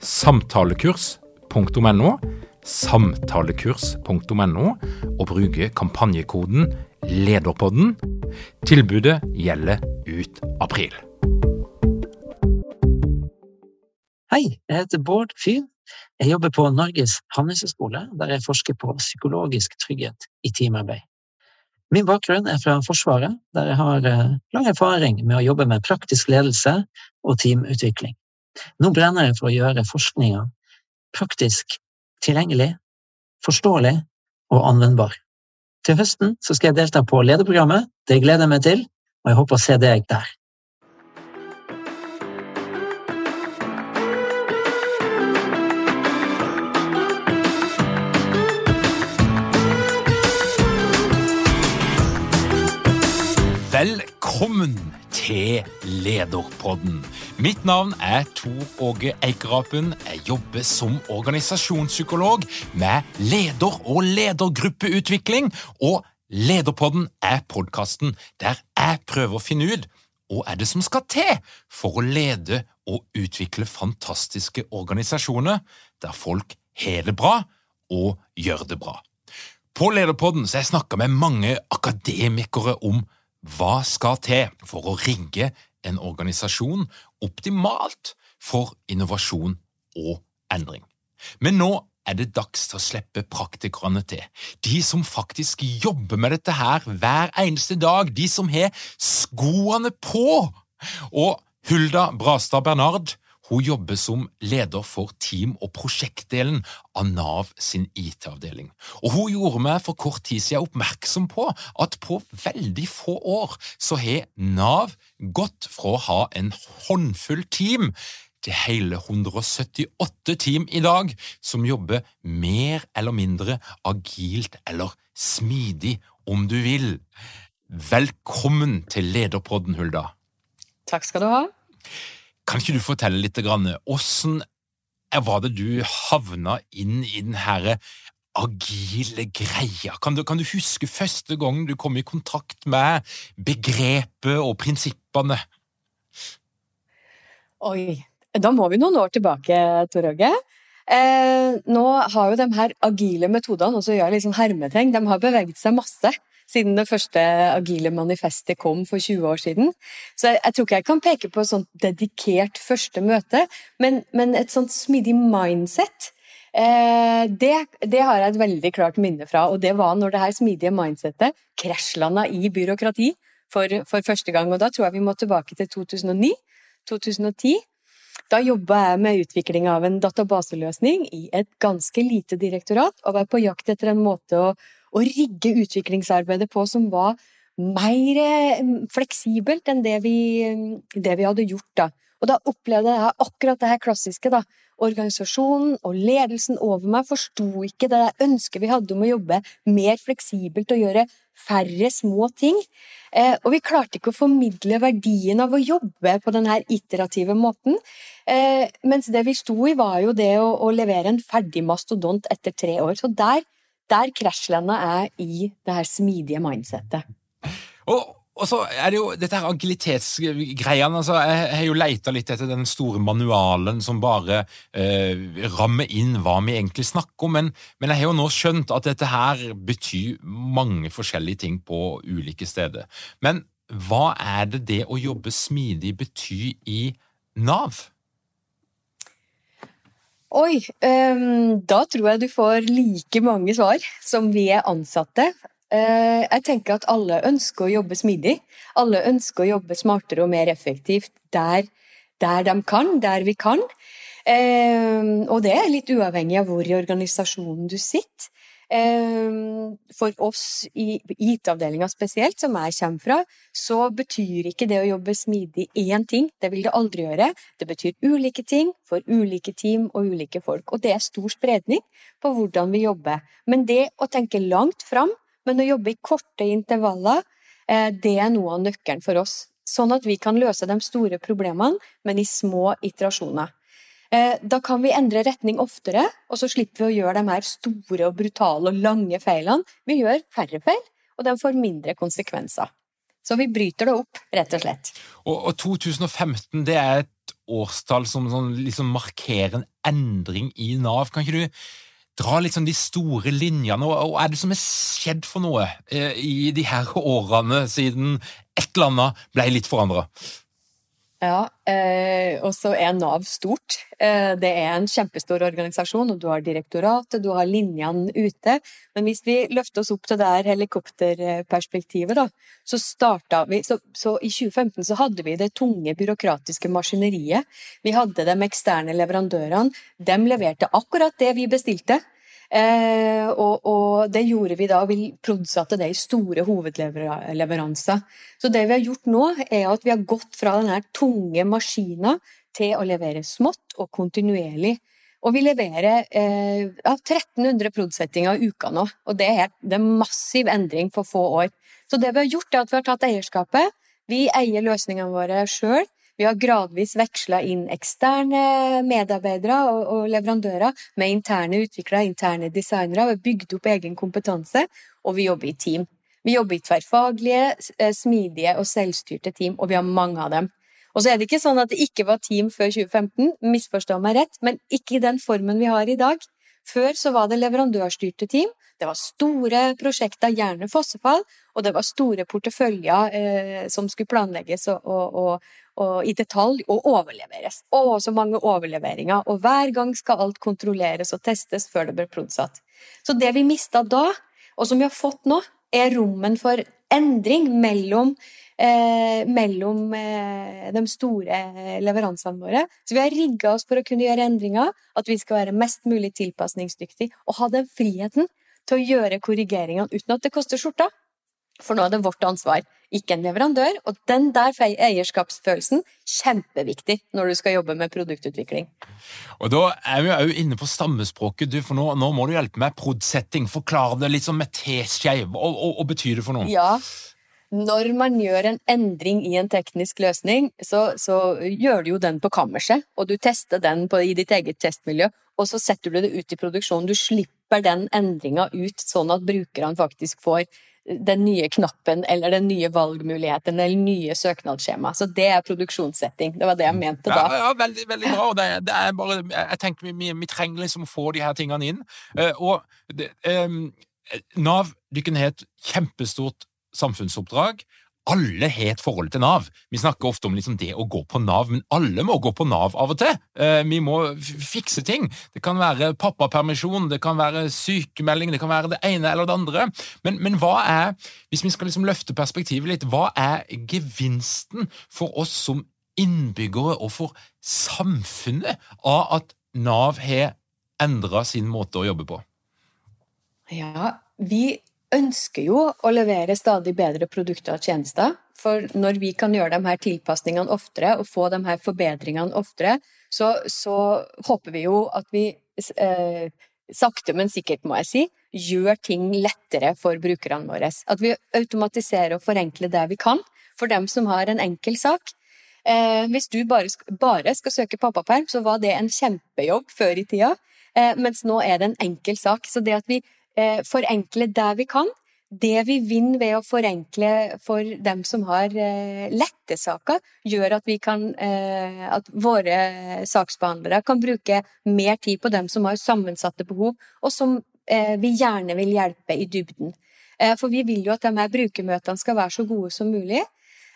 samtalekurs.no, samtalekurs.no, og bruke kampanjekoden LEDERPODDEN. Tilbudet gjelder ut april. Hei, jeg heter Bård Fyhn. Jeg jobber på Norges handelshøyskole, der jeg forsker på psykologisk trygghet i teamarbeid. Min bakgrunn er fra Forsvaret, der jeg har lang erfaring med å jobbe med praktisk ledelse og teamutvikling. Nå brenner jeg for å gjøre forskninga praktisk tilgjengelig, forståelig og anvendbar. Til høsten skal jeg delta på lederprogrammet, det gleder jeg meg til, og jeg håper å se deg der. Velkommen til Lederpodden. Mitt navn er Tor Åge Eikerapen. Jeg jobber som organisasjonspsykolog med leder- og ledergruppeutvikling. Og Lederpodden er podkasten der jeg prøver å finne ut hva er det som skal til for å lede og utvikle fantastiske organisasjoner der folk har det bra og gjør det bra. På Lederpodden har jeg snakka med mange akademikere om hva skal til for å rigge en organisasjon optimalt for innovasjon og endring? Men nå er det dags til å slippe praktikerne til. De som faktisk jobber med dette her hver eneste dag. De som har skoene på. Og Hulda Brastad Bernard hun jobber som leder for team- og prosjektdelen av Nav sin IT-avdeling. Og Hun gjorde meg for kort tid siden oppmerksom på at på veldig få år så har Nav gått fra å ha en håndfull team til hele 178 team i dag som jobber mer eller mindre agilt eller smidig, om du vil. Velkommen til Lederpodden, Hulda. Takk skal du ha. Kan ikke du fortelle litt hvordan var det du havna inn i den herre agile greia? Kan du, kan du huske første gang du kom i kontakt med begrepet og prinsippene? Oi, da må vi noen år tilbake, Tor Åge. Eh, nå har jo de her agile metodene, og så gjør jeg liksom hermetegn, de har beveget seg masse siden det første agile manifestet kom for 20 år siden. Så jeg, jeg tror ikke jeg kan peke på et sånt dedikert første møte, men, men et sånt smidig mindset. Eh, det, det, har jeg et veldig klart minne fra, og det var når det her smidige mindsettet krasjlanda i byråkrati for, for første gang. Og da tror jeg vi må tilbake til 2009-2010. Da jobba jeg med utvikling av en databaseløsning i et ganske lite direktorat, og var på jakt etter en måte å å rigge utviklingsarbeidet på som var mer fleksibelt enn det vi, det vi hadde gjort da. Og da opplevde jeg akkurat det her klassiske, da. Organisasjonen og ledelsen over meg forsto ikke det ønsket vi hadde om å jobbe mer fleksibelt og gjøre færre små ting. Eh, og vi klarte ikke å formidle verdien av å jobbe på denne iterative måten. Eh, mens det vi sto i, var jo det å, å levere en ferdig mastodont etter tre år. Så der der krasjlanda er i det her smidige mindsettet. Og, og så er det jo dette her agilitetsgreiene. Altså, jeg har jo leita litt etter den store manualen som bare eh, rammer inn hva vi egentlig snakker om, men, men, jeg har jo nå skjønt at dette her betyr mange forskjellige ting på ulike steder. Men hva er det det å jobbe smidig betyr i Nav? Oi, um, da tror jeg du får like mange svar som vi er ansatte. Uh, jeg tenker at alle ønsker å jobbe smidig. Alle ønsker å jobbe smartere og mer effektivt der, der de kan, der vi kan. Uh, og det er litt uavhengig av hvor i organisasjonen du sitter. Ehm, for oss i IT-avdelinga spesielt, som jeg kommer fra, så betyr ikke det å jobbe smidig én ting. Det vil det aldri gjøre. Det betyr ulike ting for ulike team og ulike folk. Og det er stor spredning på hvordan vi jobber. Men det å tenke langt fram, men å jobbe i korte intervaller, eh, det er noe av nøkkelen for oss. Sånn at vi kan løse de store problemene, men i små iterasjoner. Eh, da kan vi endre retning oftere, og så slipper vi å gjøre de her store og brutale og lange feilene. Vi gjør færre feil, og de får mindre konsekvenser. Så vi bryter det opp, rett og slett. Og, og 2015 det er et årstall som sånn, liksom markerer en endring i Nav. Kan ikke du dra litt sånn de store linjene, og er det som er skjedd for noe eh, i de her årene siden et eller annet ble litt forandra? Ja, eh, og så er Nav stort. Eh, det er en kjempestor organisasjon, og du har direktoratet, du har linjene ute. Men hvis vi løfter oss opp til det her helikopterperspektivet, da, så starta vi så, så, i 2015 så hadde vi det tunge byråkratiske maskineriet. Vi hadde de eksterne leverandørene. De leverte akkurat det vi bestilte. Eh, og, og, det gjorde vi da, vi produserte det i store hovedleveranser. Så det vi har gjort nå, er at vi har gått fra denne tunge maskina til å levere smått og kontinuerlig. Og vi leverer eh, 1300 produsettinger i uka nå, og det er, er massiv endring på få år. Så det vi har gjort, er at vi har tatt eierskapet. Vi eier løsningene våre sjøl. Vi har gradvis veksla inn eksterne medarbeidere og, og, leverandører med interne utviklere, interne designere. Vi har bygd opp egen kompetanse, og vi jobber i team. Vi jobber i tverrfaglige, eh, smidige og selvstyrte team, og vi har mange av dem. Og så er det ikke sånn at det ikke var team før 2015, misforstå meg rett, men ikke i den formen vi har i dag. Før så var det leverandørstyrte team. Det var store prosjekter, gjerne fossefall, og det var store porteføljer eh, som skulle planlegges og, og, og i detalj og overleveres. Å, så mange overleveringer. Og hver gang skal alt kontrolleres og testes før det blir produsatt. Så det vi mista da, og som vi har fått nå, er rommen for endring mellom, eh, mellom eh, de store leveransene våre. Så vi har rigga oss for å kunne gjøre endringer, at vi skal være mest mulig tilpasningsdyktige og ha den friheten til å gjøre korrigeringene uten at det koster skjorta. For nå er det vårt ansvar, ikke en leverandør. Og den der eierskapsfølelsen, kjempeviktig når du skal jobbe med produktutvikling. Og Da er vi jo inne på stammespråket, du, for nå, nå må du hjelpe meg. Prodsetting, Forklare det litt sånn med teskje. Hva, hva betyr det for noe? Ja, når man gjør en endring i en teknisk løsning, så, så gjør du jo den på kammerset, og du tester den på, i ditt eget testmiljø, og så setter du det ut i produksjonen. Du slipper den endringa ut, sånn at brukerne faktisk får den nye knappen eller den nye valgmuligheten eller nye søknadsskjema. Så det er produksjonssetting. Det var det jeg mente da. Ja, ja veldig, veldig bra. og det, det, er bare, Jeg tenker vi, vi trenger liksom å få de her tingene inn. Uh, og det, um, Nav, dere har et kjempestort samfunnsoppdrag alle har et forhold til Nav. Vi snakker ofte om liksom det å gå på Nav, men alle må gå på Nav av og til. Eh, vi må fikse ting. Det kan være pappapermisjon, det kan være sykemelding, det kan være det ene eller det andre. Men, men hva er, hvis vi skal liksom løfte perspektivet litt, hva er gevinsten for oss som innbyggere og for samfunnet av at Nav har endra sin måte å jobbe på? Ja, vi ønsker jo å levere stadig bedre produkter og tjenester. For når vi kan gjøre de her tilpasningene oftere og få de her forbedringene oftere, så, så håper vi jo at vi eh, sakte, men sikkert, må jeg si, gjør ting lettere for brukerne våre. At vi automatiserer og forenkler det vi kan for dem som har en enkel sak. Eh, hvis du bare, bare, skal søke pappaperm, så var det en kjempejobb før i tida, eh, mens nå er det en enkel sak. Så det at vi forenkle der vi kan. Det vi vinner ved å forenkle for dem som har eh, lette saker, gjør at, vi kan, eh, at våre saksbehandlere kan bruke mer tid på dem som har sammensatte behov, og som eh, vi gjerne vil hjelpe i dybden. Eh, for vi vil jo at de her brukermøtene skal være så gode som mulig.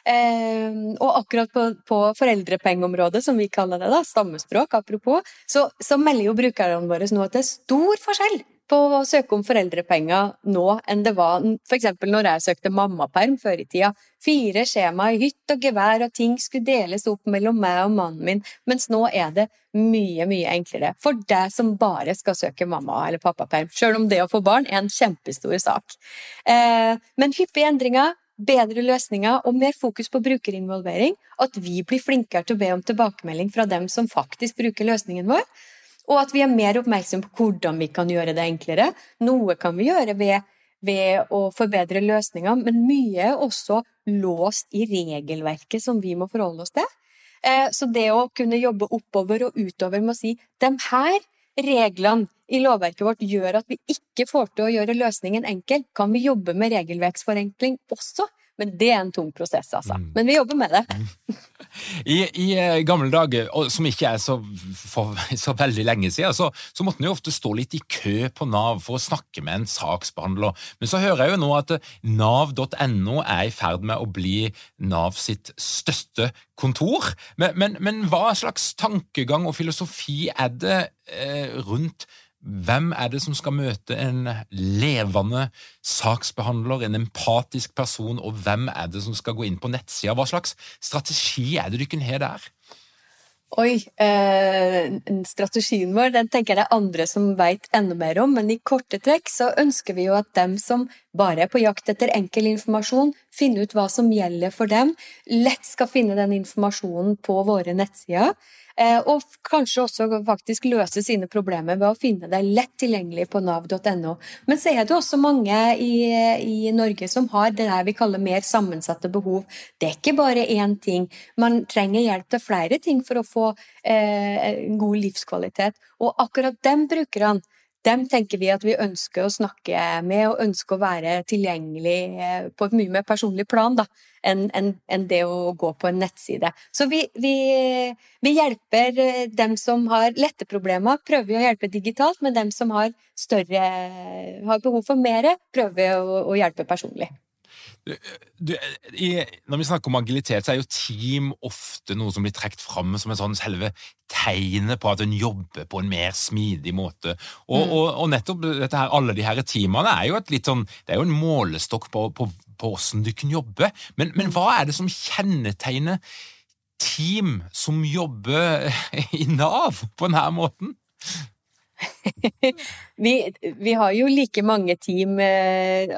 Eh, og akkurat på, på foreldrepengeområdet, som vi kaller det, da, stammespråk apropos, så, så melder jo brukerne våre nå at det er stor forskjell på å søke om foreldrepenger nå enn det var f.eks. når jeg søkte mammaperm før i tida. Fire skjema i hytt og gevær, og ting skulle deles opp mellom meg og mannen min, mens nå er det mye, mye enklere for deg som bare skal søke mamma- eller pappaperm, sjøl om det å få barn er en kjempestor sak. Eh, men hyppige endringer, bedre løsninger og mer fokus på brukerinvolvering, at vi blir flinkere til å be om tilbakemelding fra dem som faktisk bruker løsningen vår, og at vi er mer oppmerksom på hvordan vi kan gjøre det enklere. Noe kan vi gjøre ved, ved å forbedre løsninger, men mye er også låst i regelverket som vi må forholde oss til. Eh, så det å kunne jobbe oppover og utover med å si de her reglene i lovverket vårt gjør at vi ikke får til å gjøre løsningen enkel, kan vi jobbe med regelverksforenkling også? Men det er en tung prosess, altså. Mm. Men vi jobber med det. Mm. I, I, eh, gamle dager, som ikke er så, for, så veldig lenge siden, så, så måtte en jo ofte stå litt i kø på Nav for å snakke med en saksbehandler. Men så hører jeg jo nå at nav.no er i ferd med å bli Nav sitt største kontor. Men, men, men hva slags tankegang og filosofi er det eh, rundt hvem er det som skal møte en levende saksbehandler, en empatisk person, og hvem er det som skal gå inn på nettsida? Hva slags strategi er det dere har der? Oi, eh, strategien vår den tenker jeg det er andre som vet enda mer om, men i korte trekk så ønsker vi jo at dem som bare er på jakt etter enkel informasjon, finner ut hva som gjelder for dem, lett skal finne den informasjonen på våre nettsider. Eh, og kanskje også faktisk løse sine problemer ved å finne det lett tilgjengelig på nav.no. Men så er det også mange i, i, Norge som har det vi kaller mer sammensatte behov. Det er ikke bare én ting. Man trenger hjelp til flere ting for å få eh, god livskvalitet. Og akkurat dem brukerne dem tenker vi at vi ønsker å snakke med og ønsker å være tilgjengelig eh, på et mye mer personlig plan da, enn en, en det å gå på en nettside. Så vi, vi, vi, hjelper eh, dem som har lette problemer, prøver vi å hjelpe digitalt, men dem som har større har behov for mer, prøver vi å, å hjelpe personlig. Du, i, når vi snakker om agilitet, så er jo team ofte noe som blir trukket fram som en sånn selve tegnet på at en jobber på en mer smidig måte. Og, mm. og, og nettopp her, alle de her teamene er jo, sånn, det er jo en målestokk på, på, på hvordan du kan jobbe. Men, men hva er det som kjennetegner team som jobber i Nav på denne måten? vi, vi, har jo like mange team Vi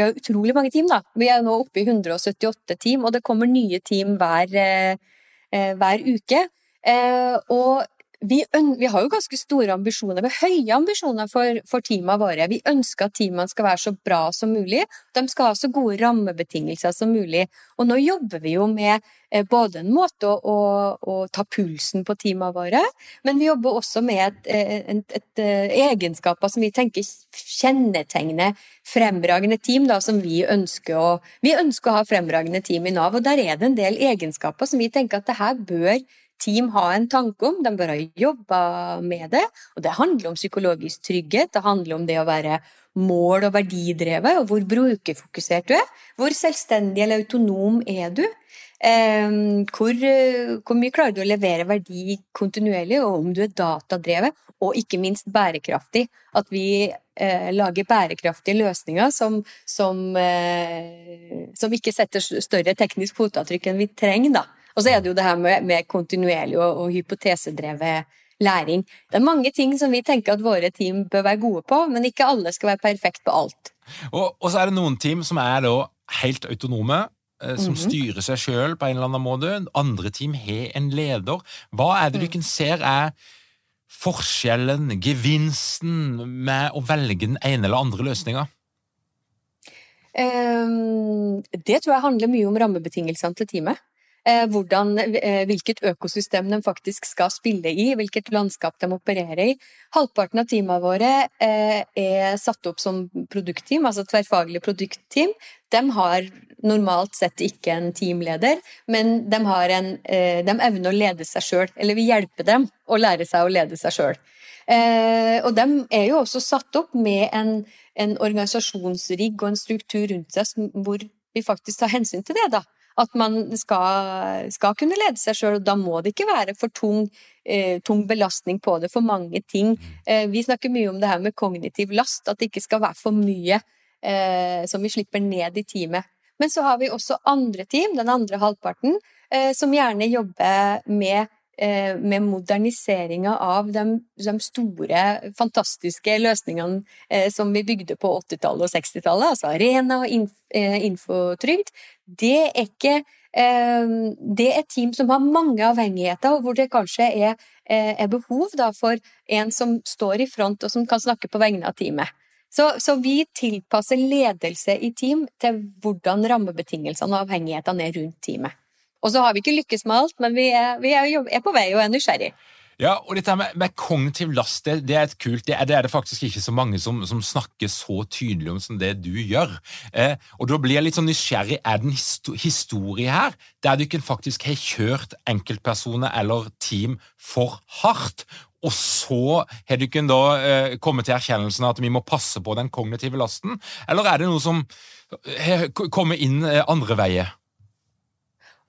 har utrolig mange team, da. Vi er nå oppe i 178 team, og det kommer nye team hver, eh, hver uke. Eh, og vi, vi, har jo ganske store ambisjoner, vi har høye ambisjoner for, for teamene våre. Vi ønsker at teamene skal være så bra som mulig, de skal ha så gode rammebetingelser som mulig. Og nå jobber vi jo med eh, både en måte å, å, å ta pulsen på teamene våre, men vi jobber også med et, eh, et, et eh, egenskaper som vi tenker kjennetegner fremragende team, da, som vi ønsker å Vi ønsker å ha fremragende team i Nav, og der er det en del egenskaper som vi tenker at det her bør team ha en tanke om, de bør ha jobba med det. Og det handler om psykologisk trygghet, det handler om det å være mål- og verdidrevet, og hvor brukerfokusert du er. Hvor selvstendig eller autonom er du? Ehm, hvor, hvor, mye klarer du å levere verdi kontinuerlig, og om du er datadrevet, og ikke minst bærekraftig. At vi eh, lager bærekraftige løsninger som, som, eh, som ikke setter større teknisk fotavtrykk enn vi trenger. da. Og så er det jo det her med, med kontinuerlig og, og, hypotesedrevet læring. Det er mange ting som vi tenker at våre team bør være gode på, men ikke alle skal være perfekt på alt. Og, og så er det noen team som er da helt autonome, eh, som mm -hmm. styrer seg sjøl på en eller annen måte. Andre team har en leder. Hva er det mm. dere ser er forskjellen, gevinsten, med å velge den ene eller andre løsninga? Um, det tror jeg handler mye om rammebetingelsene til teamet. Eh, hvordan, eh, hvilket økosystem de faktisk skal spille i, hvilket landskap de opererer i. Halvparten av teamene våre eh, er satt opp som produktteam, altså tverrfaglig produktteam. De har normalt sett ikke en teamleder, men de, en, de evner å lede seg sjøl. Eller vi hjelper dem å lære seg å lede seg sjøl. Og de er jo også satt opp med en, en organisasjonsrigg og en struktur rundt seg hvor vi faktisk tar hensyn til det. da At man skal, skal kunne lede seg sjøl, og da må det ikke være for tung, eh, tung belastning på det, for mange ting. Eh, vi snakker mye om det her med kognitiv last, at det ikke skal være for mye eh, som vi slipper ned i teamet. Men så har vi også andre team, den andre halvparten, eh, som gjerne jobber med med moderniseringa av de, de, store, fantastiske løsningene eh, som vi bygde på 80-tallet og 60-tallet, altså Arena og inf, eh, Infotrygd, det er ikke det er team som har mange avhengigheter, og hvor det kanskje er, er behov da, for en som står i front og som kan snakke på vegne av teamet. Så, så, vi tilpasser ledelse i team til hvordan rammebetingelsene og avhengighetene er rundt teamet. Og så har vi ikke lykkes med alt, men vi er, vi er, er på vei og er nysgjerrig. Ja, og dette med, med kognitiv last, det, det, er et kult, det er, det er, det faktisk ikke så mange som, som snakker så tydelig om som det du gjør. Eh, og da blir jeg litt sånn nysgjerrig. Er det en historie her der du ikke faktisk har kjørt enkeltpersoner eller team for hardt? Og så har du ikke da eh, kommet til erkjennelsen at vi må passe på den kognitive lasten? Eller er det noe som har kommet inn eh, andre veier?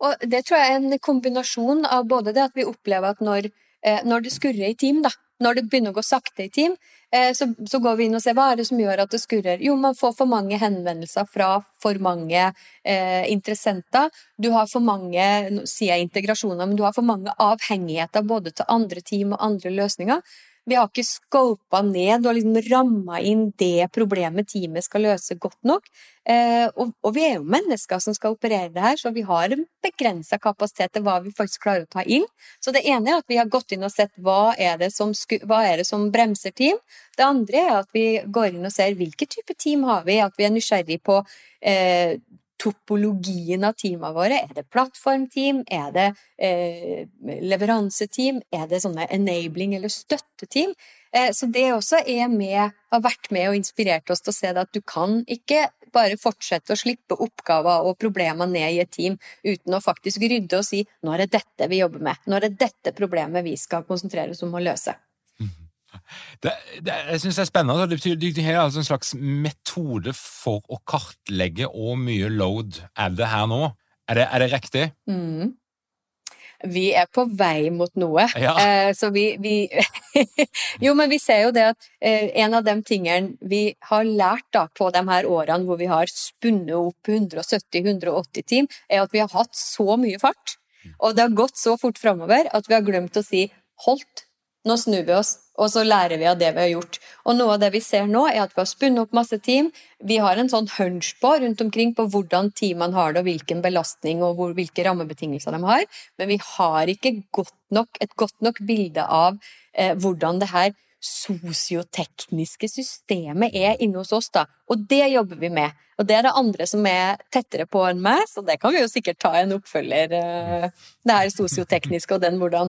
Og det tror jeg er en kombinasjon av både det at vi opplever at når, eh, når det skurrer i team, da, når det begynner å gå sakte i team, eh, så, så, går vi inn og ser hva er det som gjør at det skurrer. Jo, man får for mange henvendelser fra for mange eh, interessenter. Du har for mange nå sier jeg integrasjoner, men du har for mange avhengigheter både til andre team og andre løsninger. Vi har ikke scopa ned og liksom ramma inn det problemet teamet skal løse godt nok. Eh, og, og, vi er jo mennesker som skal operere det her, så vi har en begrensa kapasitet til hva vi faktisk klarer å ta inn. Så det ene er at vi har gått inn og sett hva er det som, hva er det som bremser team. Det andre er at vi går inn og ser hvilke type team har vi, at vi er nysgjerrig på eh, topologien av teamene våre. Er det plattformteam? Er det eh, leveranseteam? Er det sånne enabling- eller støtteteam? Eh, så det også med, har vært med og inspirert oss til å se at du kan ikke bare fortsette å slippe oppgaver og problemer ned i et team uten å faktisk rydde og si nå er det dette vi jobber med, nå er det dette problemet vi skal konsentrere oss om å løse. Det, det, jeg synes det er spennende. Det betyr det er altså en slags metode for å kartlegge hvor mye load er det her nå. Er det, er det riktig? Mm. Vi er på vei mot noe. Ja. Eh, så vi, vi Jo, men vi ser jo det at eh, en av de tingene vi har lært da på de her årene hvor vi har spunnet opp 170-180 team, er at vi har hatt så mye fart. Mm. Og det har gått så fort framover at vi har glemt å si holdt, nå snur vi oss, og så lærer vi av det vi har gjort. Og noe av det vi ser nå, er at vi har spunnet opp masse team. Vi har en sånn hunch på rundt omkring på hvordan teamene har det, og hvilken belastning og hvor, hvilke rammebetingelser de har. Men vi har ikke godt nok, et godt nok bilde av eh, hvordan det her sosiotekniske systemet er inne hos oss, da. Og det jobber vi med. Og det er det andre som er tettere på enn meg, så det kan vi jo sikkert ta en oppfølger. Eh, det her sosiotekniske og den hvordan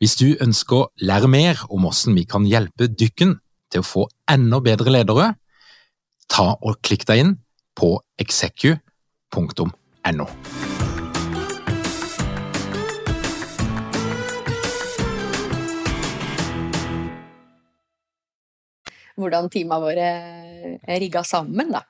Hvis du ønsker å lære mer om hvordan vi kan hjelpe dykken til å få enda bedre ledere, ta og klikk deg inn på execu.no. Hvordan teamene våre er rigga sammen, da.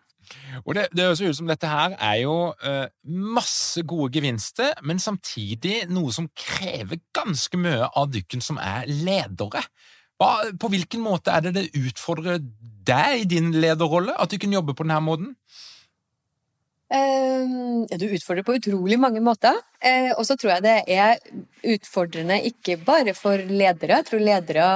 Og det, det høres ut som dette her er jo uh, masse gode gevinster, men samtidig noe som krever ganske mye av dykken som er ledere. Hva, på hvilken måte er det det utfordrer deg i din lederrolle, at du kan jobbe på denne måten? Uh, du utfordrer på utrolig mange måter. Uh, og så tror jeg det er utfordrende ikke bare for ledere. Jeg tror ledere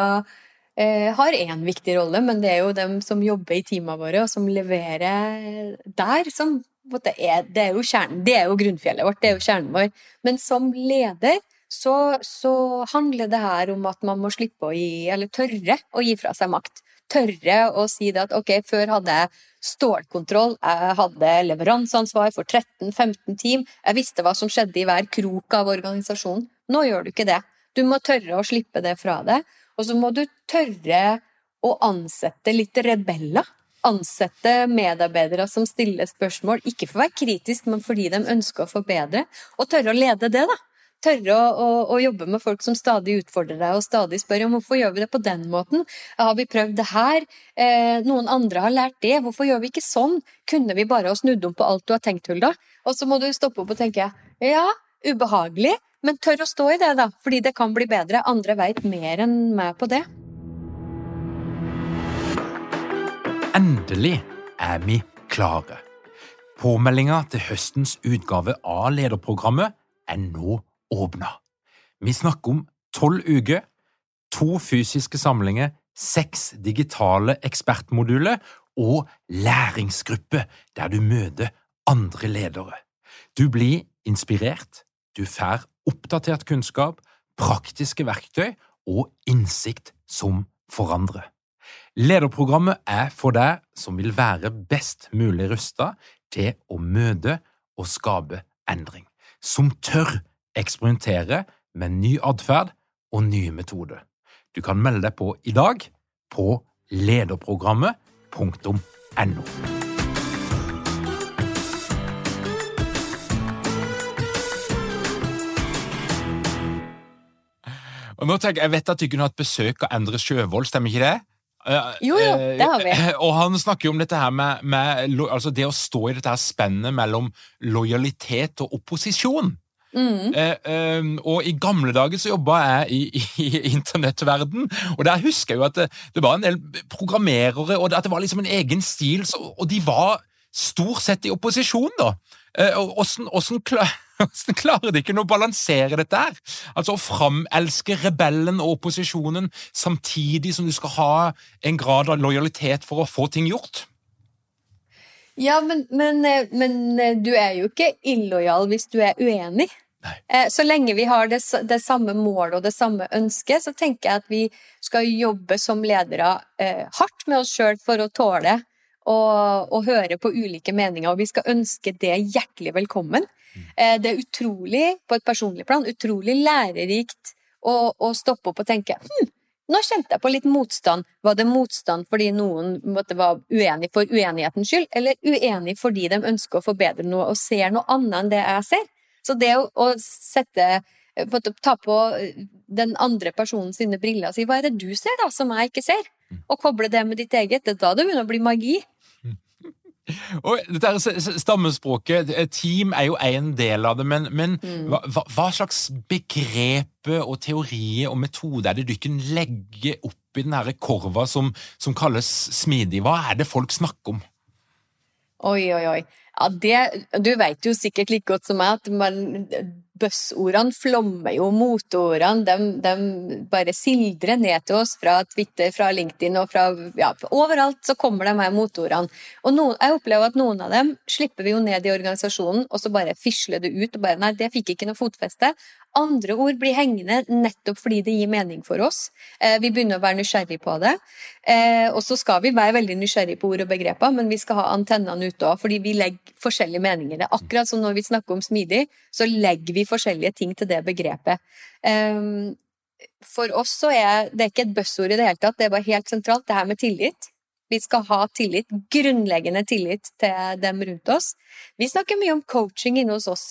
har én viktig rolle, men det er jo dem som jobber i teamene våre, og som leverer der, som det er, det er jo kjernen. Det er jo grunnfjellet vårt, det er jo kjernen vår. Men som leder så, så, handler det her om at man må slippe å gi, eller tørre å gi fra seg makt. tørre å si det at ok, før hadde jeg stålkontroll, jeg hadde leveranseansvar for 13-15 team, jeg visste hva som skjedde i hver krok av organisasjonen. Nå gjør du ikke det. Du må tørre å slippe det fra deg, og så må du tørre å ansette litt rebeller. Ansette medarbeidere som stiller spørsmål, ikke for å være kritisk, men fordi de ønsker å forbedre, og tørre å lede det, da tørre å, å, å, jobbe med folk som stadig utfordrer deg og stadig spør om hvorfor gjør vi det på den måten. Har vi prøvd det her? Eh, noen andre har lært det. Hvorfor gjør vi ikke sånn? Kunne vi bare ha snudd om på alt du har tenkt, Hulda? Og så må du stoppe opp og tenke ja, ubehagelig, men tør å stå i det, da. Fordi det kan bli bedre. Andre veit mer enn meg på det. Endelig er vi klare. Påmeldinga til høstens utgave av lederprogrammet er nå åpna. Vi snakker om tolv uker, to fysiske samlinger, seks digitale ekspertmoduler og læringsgruppe der du møter andre ledere. Du blir inspirert, du får oppdatert kunnskap, praktiske verktøy og innsikt som forandrer. Lederprogrammet er for deg som vil være best mulig rusta til å møte og skape endring, som tør eksperimentere med ny atferd og nye metoder. Du kan melde deg på i dag på lederprogrammet.no. Og nå tenker Jeg vet at du kunne hatt besøk av Endre Sjøvold, stemmer ikke det? Jo, jo, det har vi. Og han snakker jo om dette her med, med altså det å stå i dette her spennet mellom lojalitet og opposisjon. Mm. Eh, eh, og i gamle dager så jobba jeg i, i, internettverden, og der husker jeg jo at det, det, var en del programmerere, og at det var liksom en egen stil, så, og de var stort sett i opposisjon, da. Eh, Åssen klarer de ikke å balansere dette her? Altså Å framelske rebellen og opposisjonen samtidig som du skal ha en grad av lojalitet for å få ting gjort? Ja, men, men, eh, men eh, du er jo ikke illojal hvis du er uenig. Nei. så lenge vi har det, det, samme målet og det samme ønsket, så tenker jeg at vi skal jobbe som ledere eh, hardt med oss sjøl for å tåle å høre på ulike meninger, og vi skal ønske det hjertelig velkommen. Eh, det er utrolig, på et personlig plan, utrolig lærerikt å, å stoppe opp og tenke hm, nå kjente jeg på litt motstand. Var det motstand fordi noen måtte var uenig for uenighetens skyld, eller uenig fordi de ønsker å forbedre noe og ser noe annet enn det jeg ser? Så det å, å sette på, Ta på den andre personen sine briller og si 'hva er det du ser, da, som jeg ikke ser?' Mm. Og koble det med ditt eget. Det er da det begynner å bli magi. Og dette Stammespråket, eh, team er jo en del av det, men, men mm. hva, hva, slags begreper og teorier og metoder er det du kan legge opp i den korva som, som kalles smidig? Hva er det folk snakker om? Oi, oi, oi. Ja, det, du vet jo sikkert like godt som meg at man, buzzordene flommer jo. Moteordene de, de, bare sildrer ned til oss fra Twitter, fra LinkedIn og fra ja, overalt så kommer de her moteordene. Og noen, jeg opplever at noen av dem slipper vi jo ned i organisasjonen, og så bare fisler det ut. og bare, Nei, det fikk ikke noe fotfeste. Andre ord blir hengende nettopp fordi det gir mening for oss. Eh, vi begynner å være nysgjerrig på det. Eh, og så skal vi være veldig nysgjerrig på ord og begreper, men vi skal ha antennene ute òg, fordi vi legger forskjellige meninger. Er akkurat som når vi snakker om smidig, så legger vi forskjellige ting til det begrepet. Eh, for oss så er det ikke et buzzord i det hele tatt, det er bare helt sentralt, det her med tillit. Vi skal ha tillit, grunnleggende tillit til dem rundt oss. Vi snakker mye om coaching inne hos oss,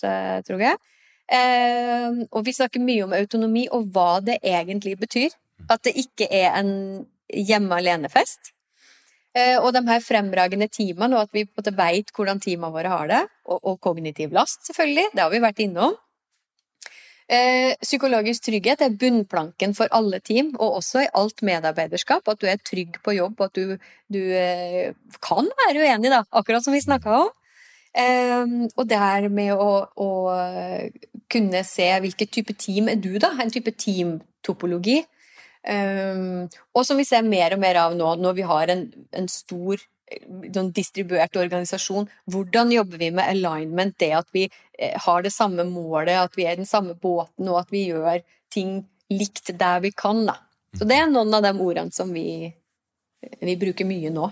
tror jeg. Eh, og vi snakker mye om autonomi og hva det egentlig betyr. At det ikke er en hjemme alene-fest. Eh, og de her fremragende teamene, og at vi på en måte veit hvordan teamene våre har det. Og, og, kognitiv last, selvfølgelig. Det har vi vært innom. Eh, psykologisk trygghet er bunnplanken for alle team, og også i alt medarbeiderskap. At du er trygg på jobb, at du, du eh, kan være uenig, da, akkurat som vi snakka om. Um, og det her med å, å, kunne se hvilken type team er du, da? En type teamtopologi. Og som vi ser mer og mer av nå, når vi har en, en stor sånn distribuert organisasjon. Hvordan jobber vi med alignment, det at vi eh, har det samme målet, at vi er i den samme båten, og at vi gjør ting likt der vi kan. Da. Så det er noen av de ordene som vi vi bruker mye nå.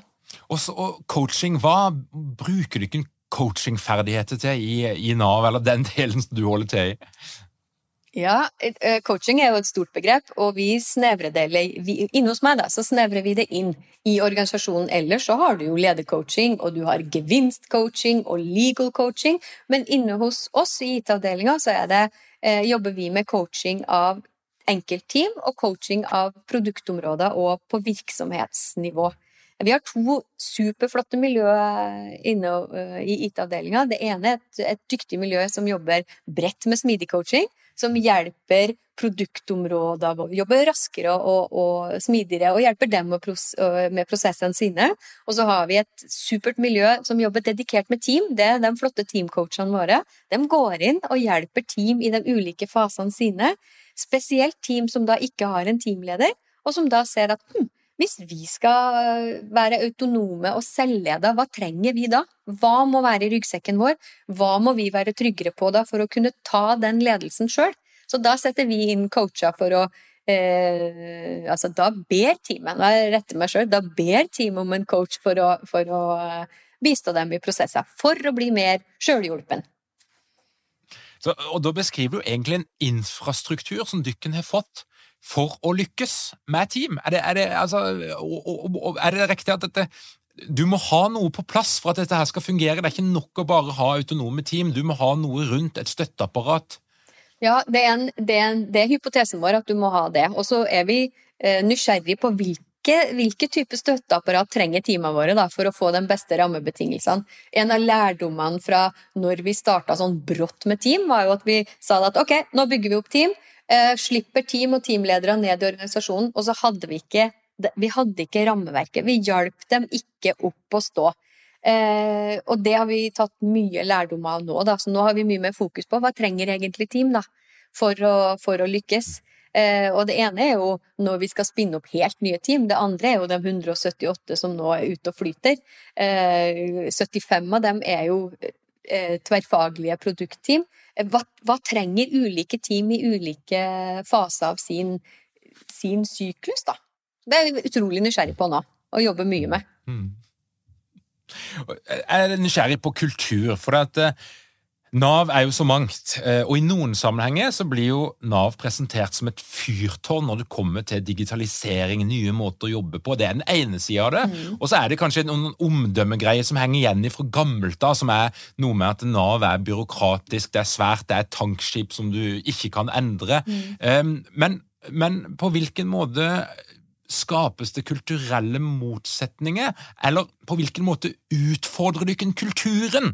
Også, og coaching, hva bruker du ikke coachingferdigheter til i, i Nav, eller den delen som du holder til i? Ja, eh, coaching er jo et stort begrep, og vi snevrer det Inne hos meg da, så snevrer vi det inn. I organisasjonen ellers så har du jo ledercoaching, og du har gevinstcoaching og legal coaching, men inne hos oss i IT-avdelinga så det, eh, jobber vi med coaching av enkeltteam og coaching av produktområder og på virksomhetsnivå. Vi har to superflotte miljøer inne eh, i IT-avdelinga. Det ene er et, et, dyktig miljø som jobber bredt med smidig coaching. Som hjelper produktområder å jobbe raskere og, og, smidigere, og hjelper dem med prosessene sine. Og så har vi et supert miljø som jobber dedikert med team. Det er de flotte teamcoachene våre. De går inn og hjelper team i de ulike fasene sine. Spesielt team som da ikke har en teamleder, og som da ser at hm, hvis vi skal være autonome og selvleda, hva trenger vi da? Hva må være i ryggsekken vår? Hva må vi være tryggere på da for å kunne ta den ledelsen sjøl? Så da setter vi inn coacher for å eh, Altså, da ber teamet, Nå retter meg sjøl, da ber teamet om en coach for å, for å eh, bistå dem i prosesser. For å bli mer sjølhjulpen. og da beskriver du egentlig en infrastruktur som dykken har fått for å lykkes med team? Er det, er det, altså, er det riktig at dette du må ha noe på plass for at dette her skal fungere. Det er ikke nok å bare ha autonome team. Du må ha noe rundt et støtteapparat. Ja, det er, en, det er, en, det er hypotesen vår at du må ha det. Og så er vi eh, nysgjerrig på hvilke, hvilke type støtteapparat trenger teamene våre da, for å få de beste rammebetingelsene. En av lærdommene fra når vi starta sånn brått med team, var jo at vi sa at ok, nå bygger vi opp team. Eh, slipper team og teamledere ned i organisasjonen, og så hadde vi ikke vi hadde ikke rammeverket. Vi hjalp dem ikke opp å stå. Eh, og det har vi tatt mye lærdom av nå. Da. Så nå har vi mye mer fokus på hva trenger egentlig team da, for, å, for å lykkes. Eh, og det ene er jo når vi skal spinne opp helt nye team. Det andre er jo de 178 som nå er ute og flyter. Eh, 75 av dem er jo tverrfaglige produktteam. Eh, hva, hva, trenger ulike team i ulike faser av sin, sin syklus, da? Det er jeg utrolig nysgjerrig på nå, og jobber mye med. Mm. Jeg er nysgjerrig på kultur, for at eh, Nav er jo så mangt, eh, og i noen sammenhenger så blir jo Nav presentert som et fyrtårn når det kommer til digitalisering, nye måter å jobbe på. Det er den ene sida av det. Mm. Og så er det kanskje noen omdømmegreier som henger igjen fra gammelt av, som er noe med at Nav er byråkratisk, det er svært, det er et tankskip som du ikke kan endre. Mm. Men, men på hvilken måte Skapes det kulturelle motsetninger, eller på hvilken måte utfordrer du ikke kulturen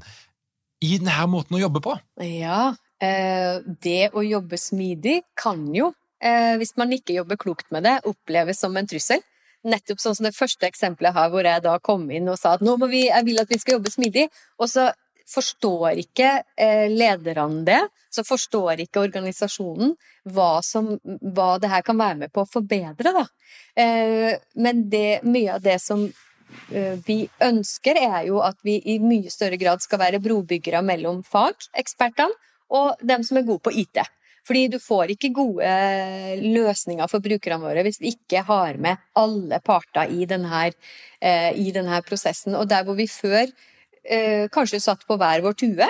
i denne måten å jobbe på? Ja, eh, det å jobbe smidig kan jo, eh, hvis man ikke jobber klokt med det, oppleves som en trussel. Nettopp sånn som det første eksempelet her, hvor jeg da kom inn og sa at nå må vi, jeg vil at vi skal jobbe smidig, og så forstår ikke eh, lederne det, så forstår ikke organisasjonen hva, som, hva det her kan være med på å forbedre, da. Men det, mye av det som vi ønsker, er jo at vi i mye større grad skal være brobyggere mellom fagekspertene og dem som er gode på IT. Fordi du får ikke gode eh, løsninger for brukerne våre hvis vi ikke har med alle parter i denne, eh, i denne prosessen. Og der hvor vi før kanskje satt på hver vår tue,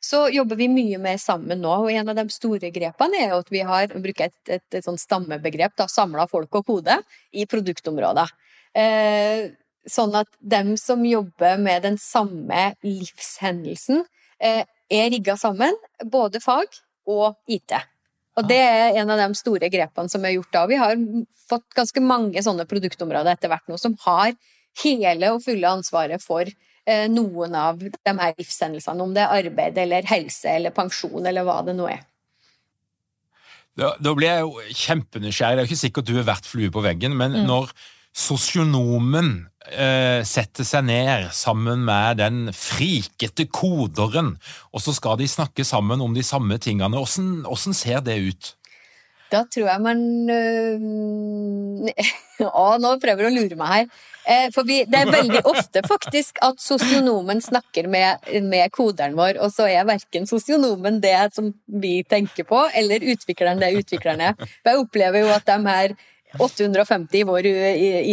så jobber vi mye mer sammen nå. Og en av de store grepene er jo at vi har brukt et, et, et stammebegrep, samla folk og kode i produktområder. Eh, sånn at dem som jobber med den samme livshendelsen, eh, er rigga sammen, både fag og IT. Og det er en av de store grepene som er gjort da. Vi har fått ganske mange sånne produktområder etter hvert nå som har hele og fulle ansvaret for eh, noen av de her livshendelsene, om det er arbeid eller helse eller pensjon eller hva det nå er. Da, da blir jeg jo kjempenysgjerrig. Det er jo ikke sikkert du har vært flue på veggen, men mm. når sosionomen eh, setter seg ned sammen med den frikete koderen, og så skal de snakke sammen om de samme tingene. Hvordan, hvordan ser det ut? Da tror jeg man øh, Å, nå prøver du å lure meg her. Eh, for vi, det er veldig ofte faktisk at sosionomen snakker med, med, koderen vår, og så er verken sosionomen det som vi tenker på, eller utvikleren det utvikleren er. For jeg opplever jo at de her 850 i vår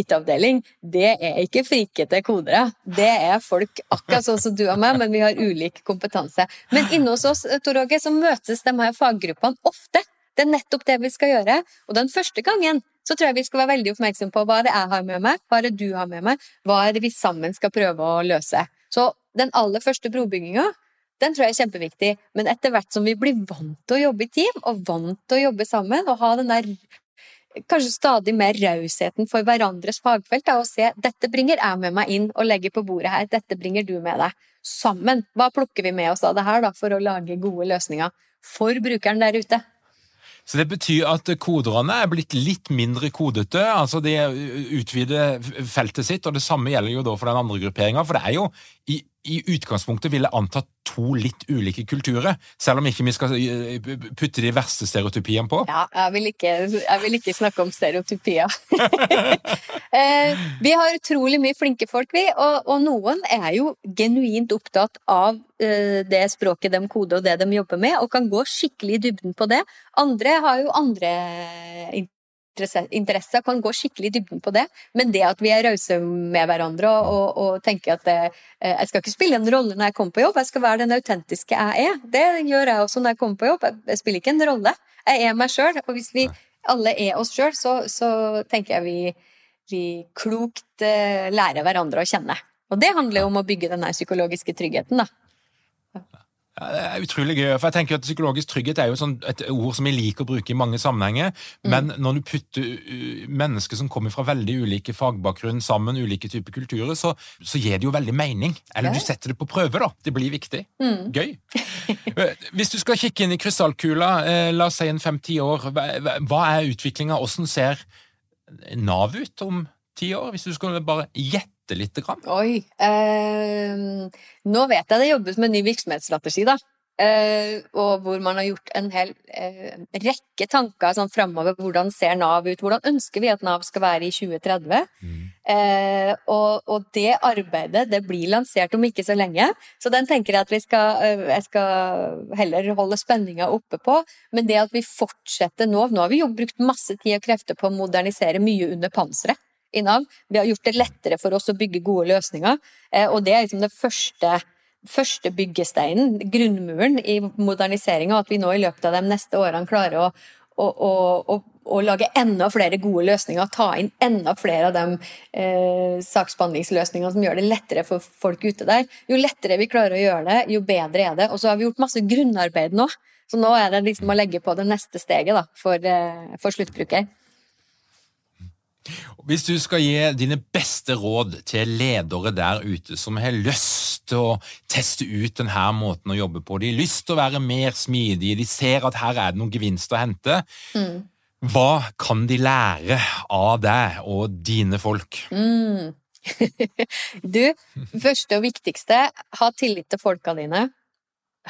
IT-avdeling, det er ikke frikete kodere. Det er folk akkurat sånn som du og meg, men vi har ulik kompetanse. Men inne hos oss Tor Åge, så møtes de her faggruppene ofte. Det er nettopp det vi skal gjøre. Og den første gangen så tror jeg vi skal være veldig oppmerksom på hva det er jeg har med meg, hva det du har med meg, hva er det vi sammen skal prøve å løse. Så den aller første brobygginga, den tror jeg er kjempeviktig. Men etter hvert som vi blir vant til å jobbe i team, og vant til å jobbe sammen, og ha den der kanskje stadig mer rausheten for hverandres fagfelt, og se dette bringer jeg med meg inn og legger på bordet her, dette bringer du med deg. Sammen. Hva plukker vi med oss av det her da, for å lage gode løsninger for brukeren der ute? Så det betyr at koderne er blitt litt mindre kodete. altså De utvider feltet sitt, og det samme gjelder jo da for den andre grupperinga. For det er jo i, i utgangspunktet vil jeg anta to litt ulike kulturer, selv om ikke vi skal eh, putte de verste stereotypiene på. Ja, jeg vil ikke, jeg vil ikke snakke om stereotypier. Eh, vi har utrolig mye flinke folk, vi, og, og, noen er jo genuint opptatt av uh, det språket de koder og det de jobber med, og kan gå skikkelig i dybden på det. Andre har jo andre interesser, kan gå skikkelig i dybden på det. Men det at vi er rause med hverandre og, og, tenker at det, jeg skal ikke spille en rolle når jeg kommer på jobb, jeg skal være den autentiske jeg er. Det gjør jeg også når jeg kommer på jobb. Jeg spiller ikke en rolle. Jeg er meg sjøl. Og hvis vi alle er oss sjøl, så, så, tenker jeg vi, vi klokt eh, lærer hverandre å kjenne. Og det handler jo om å bygge den psykologiske tryggheten, da. Ja, det er utrolig gøy. for jeg tenker at Psykologisk trygghet er jo sånn et ord som jeg liker å bruke i mange sammenhenger. Mm. Men når du putter mennesker som kommer fra veldig ulike fagbakgrunn sammen, ulike typer kulturer, så, så gir det jo veldig mening. Eller du setter det på prøve, da. Det blir viktig. Mm. Gøy. Eh, hvis du skal kikke inn i krystallkula, eh, la oss si en fem-ti år, hva er utviklinga? Hvordan ser Nav ut om ti år? Hvis du skulle bare gjette bitte lite grann? Oi. Eh, nå vet jeg det jobbes med ny virksomhetsstrategi, da. Eh, og hvor man har gjort en hel eh, rekke tanker sånn framover. Hvordan ser Nav ut? Hvordan ønsker vi at Nav skal være i 2030? Mm. Eh, og, og, det arbeidet det blir lansert om ikke så lenge. Så den tenker jeg at vi skal, eh, jeg skal heller holde spenninga oppe på. Men det at vi fortsetter nå Nå har vi jo brukt masse tid og krefter på å modernisere mye under panseret i Nav. Vi har gjort det lettere for oss å bygge gode løsninger, eh, og det er liksom det første, første byggesteinen, grunnmuren i moderniseringa, at vi nå i løpet av de neste årene klarer å, å, å, å lage enda flere gode løsninger, ta inn enda flere av de eh, saksbehandlingsløsningene som gjør det lettere for folk ute der. Jo lettere vi klarer å gjøre det, jo bedre er det. Og så har vi gjort masse grunnarbeid nå. Så nå er det liksom å legge på det neste steget da, for, eh, for sluttbruker. Hvis du skal gi dine beste råd til ledere der ute som har lyst til å teste ut denne måten å jobbe på, de har lyst til å være mer smidige, de ser at her er det noen gevinst å hente, mm. hva kan de lære av deg og dine folk? Mm. du, første og viktigste, ha tillit til folka dine.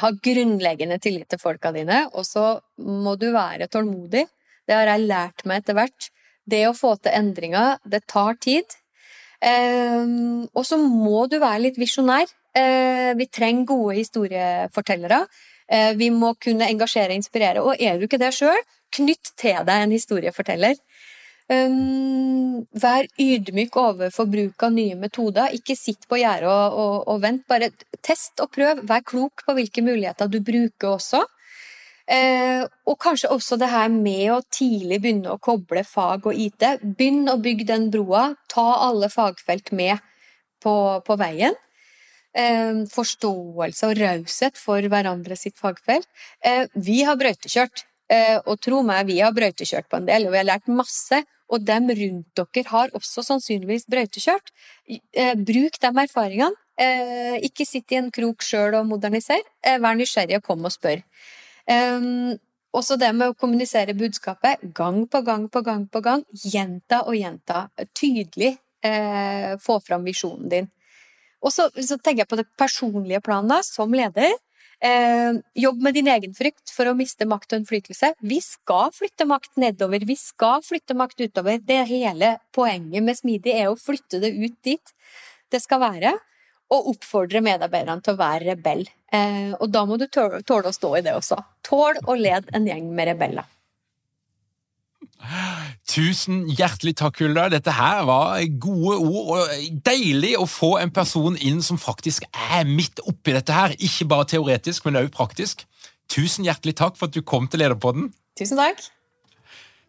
Ha grunnleggende tillit til folka dine, og så må du være tålmodig. Det har jeg lært meg etter hvert. Det å få til endringer, det tar tid. Um, og så må du være litt visjonær. Uh, vi trenger gode historiefortellere. Uh, vi må kunne engasjere og inspirere. Og er du ikke det sjøl, knytt til deg en historieforteller. Um, vær ydmyk overfor bruk av nye metoder. Ikke sitt på gjerdet og, og, og, vent. Bare test og prøv. Vær klok på hvilke muligheter du bruker også. Eh, og kanskje også det her med å tidlig begynne å koble fag og IT. Begynn å bygge den broa. Ta alle fagfelt med på, på veien. Eh, forståelse og raushet for hverandre sitt fagfelt. Eh, vi har brøytekjørt, eh, og tro meg, vi har brøytekjørt på en del, og vi har lært masse. Og dem rundt dere har også sannsynligvis brøytekjørt. Eh, bruk de erfaringene. Eh, ikke sitt i en krok sjøl og moderniser. vær nysgjerrig og kom og spør. Um, også det med å kommunisere budskapet gang på gang på gang på gang. Gjenta og gjenta. Tydelig eh, få fram visjonen din. Og så, tenker jeg på det personlige planet, som leder. Eh, jobb med din egen frykt for å miste makt og innflytelse. Vi skal flytte makt nedover, vi skal flytte makt utover. Det hele poenget med smidig er å flytte det ut dit det skal være og oppfordre medarbeiderne til å være rebell. Eh, og da må du tåle, å stå i det også. Tål å lede en gjeng med rebeller. Tusen hjertelig takk, Hulda. Dette her var gode ord, og deilig å få en person inn som faktisk er midt oppi dette her. Ikke bare teoretisk, men også praktisk. Tusen hjertelig takk for at du kom til Lederpodden. Tusen takk.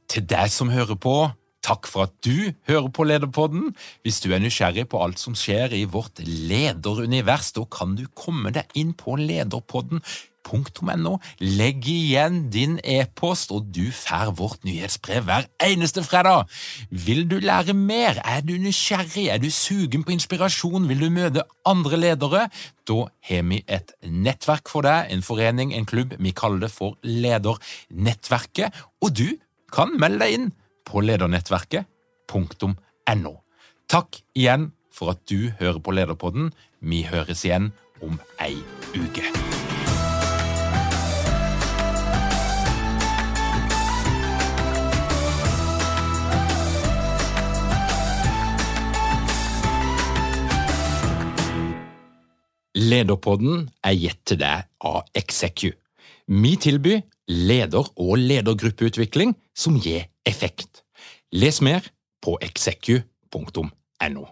Til deg som hører på, takk for at du hører på Lederpodden. Hvis du er nysgjerrig på alt som skjer i vårt lederunivers, da kan du komme deg inn på lederpodden.no. Legg igjen din e-post, og du får vårt nyhetsbrev hver eneste fredag. Vil du lære mer? Er du nysgjerrig? Er du sugen på inspirasjon? Vil du møte andre ledere? Da har vi et nettverk for deg, en forening, en klubb. Vi kaller det for Ledernettverket, og du kan melde deg inn på ledernettverket.no. Takk igjen for at du hører på Lederpodden. Vi høres igjen om ei uke. Lederpodden er gitt til deg av Execu. Vi tilbyr leder- og ledergruppeutvikling som gir effekt. Les mer på execu.no.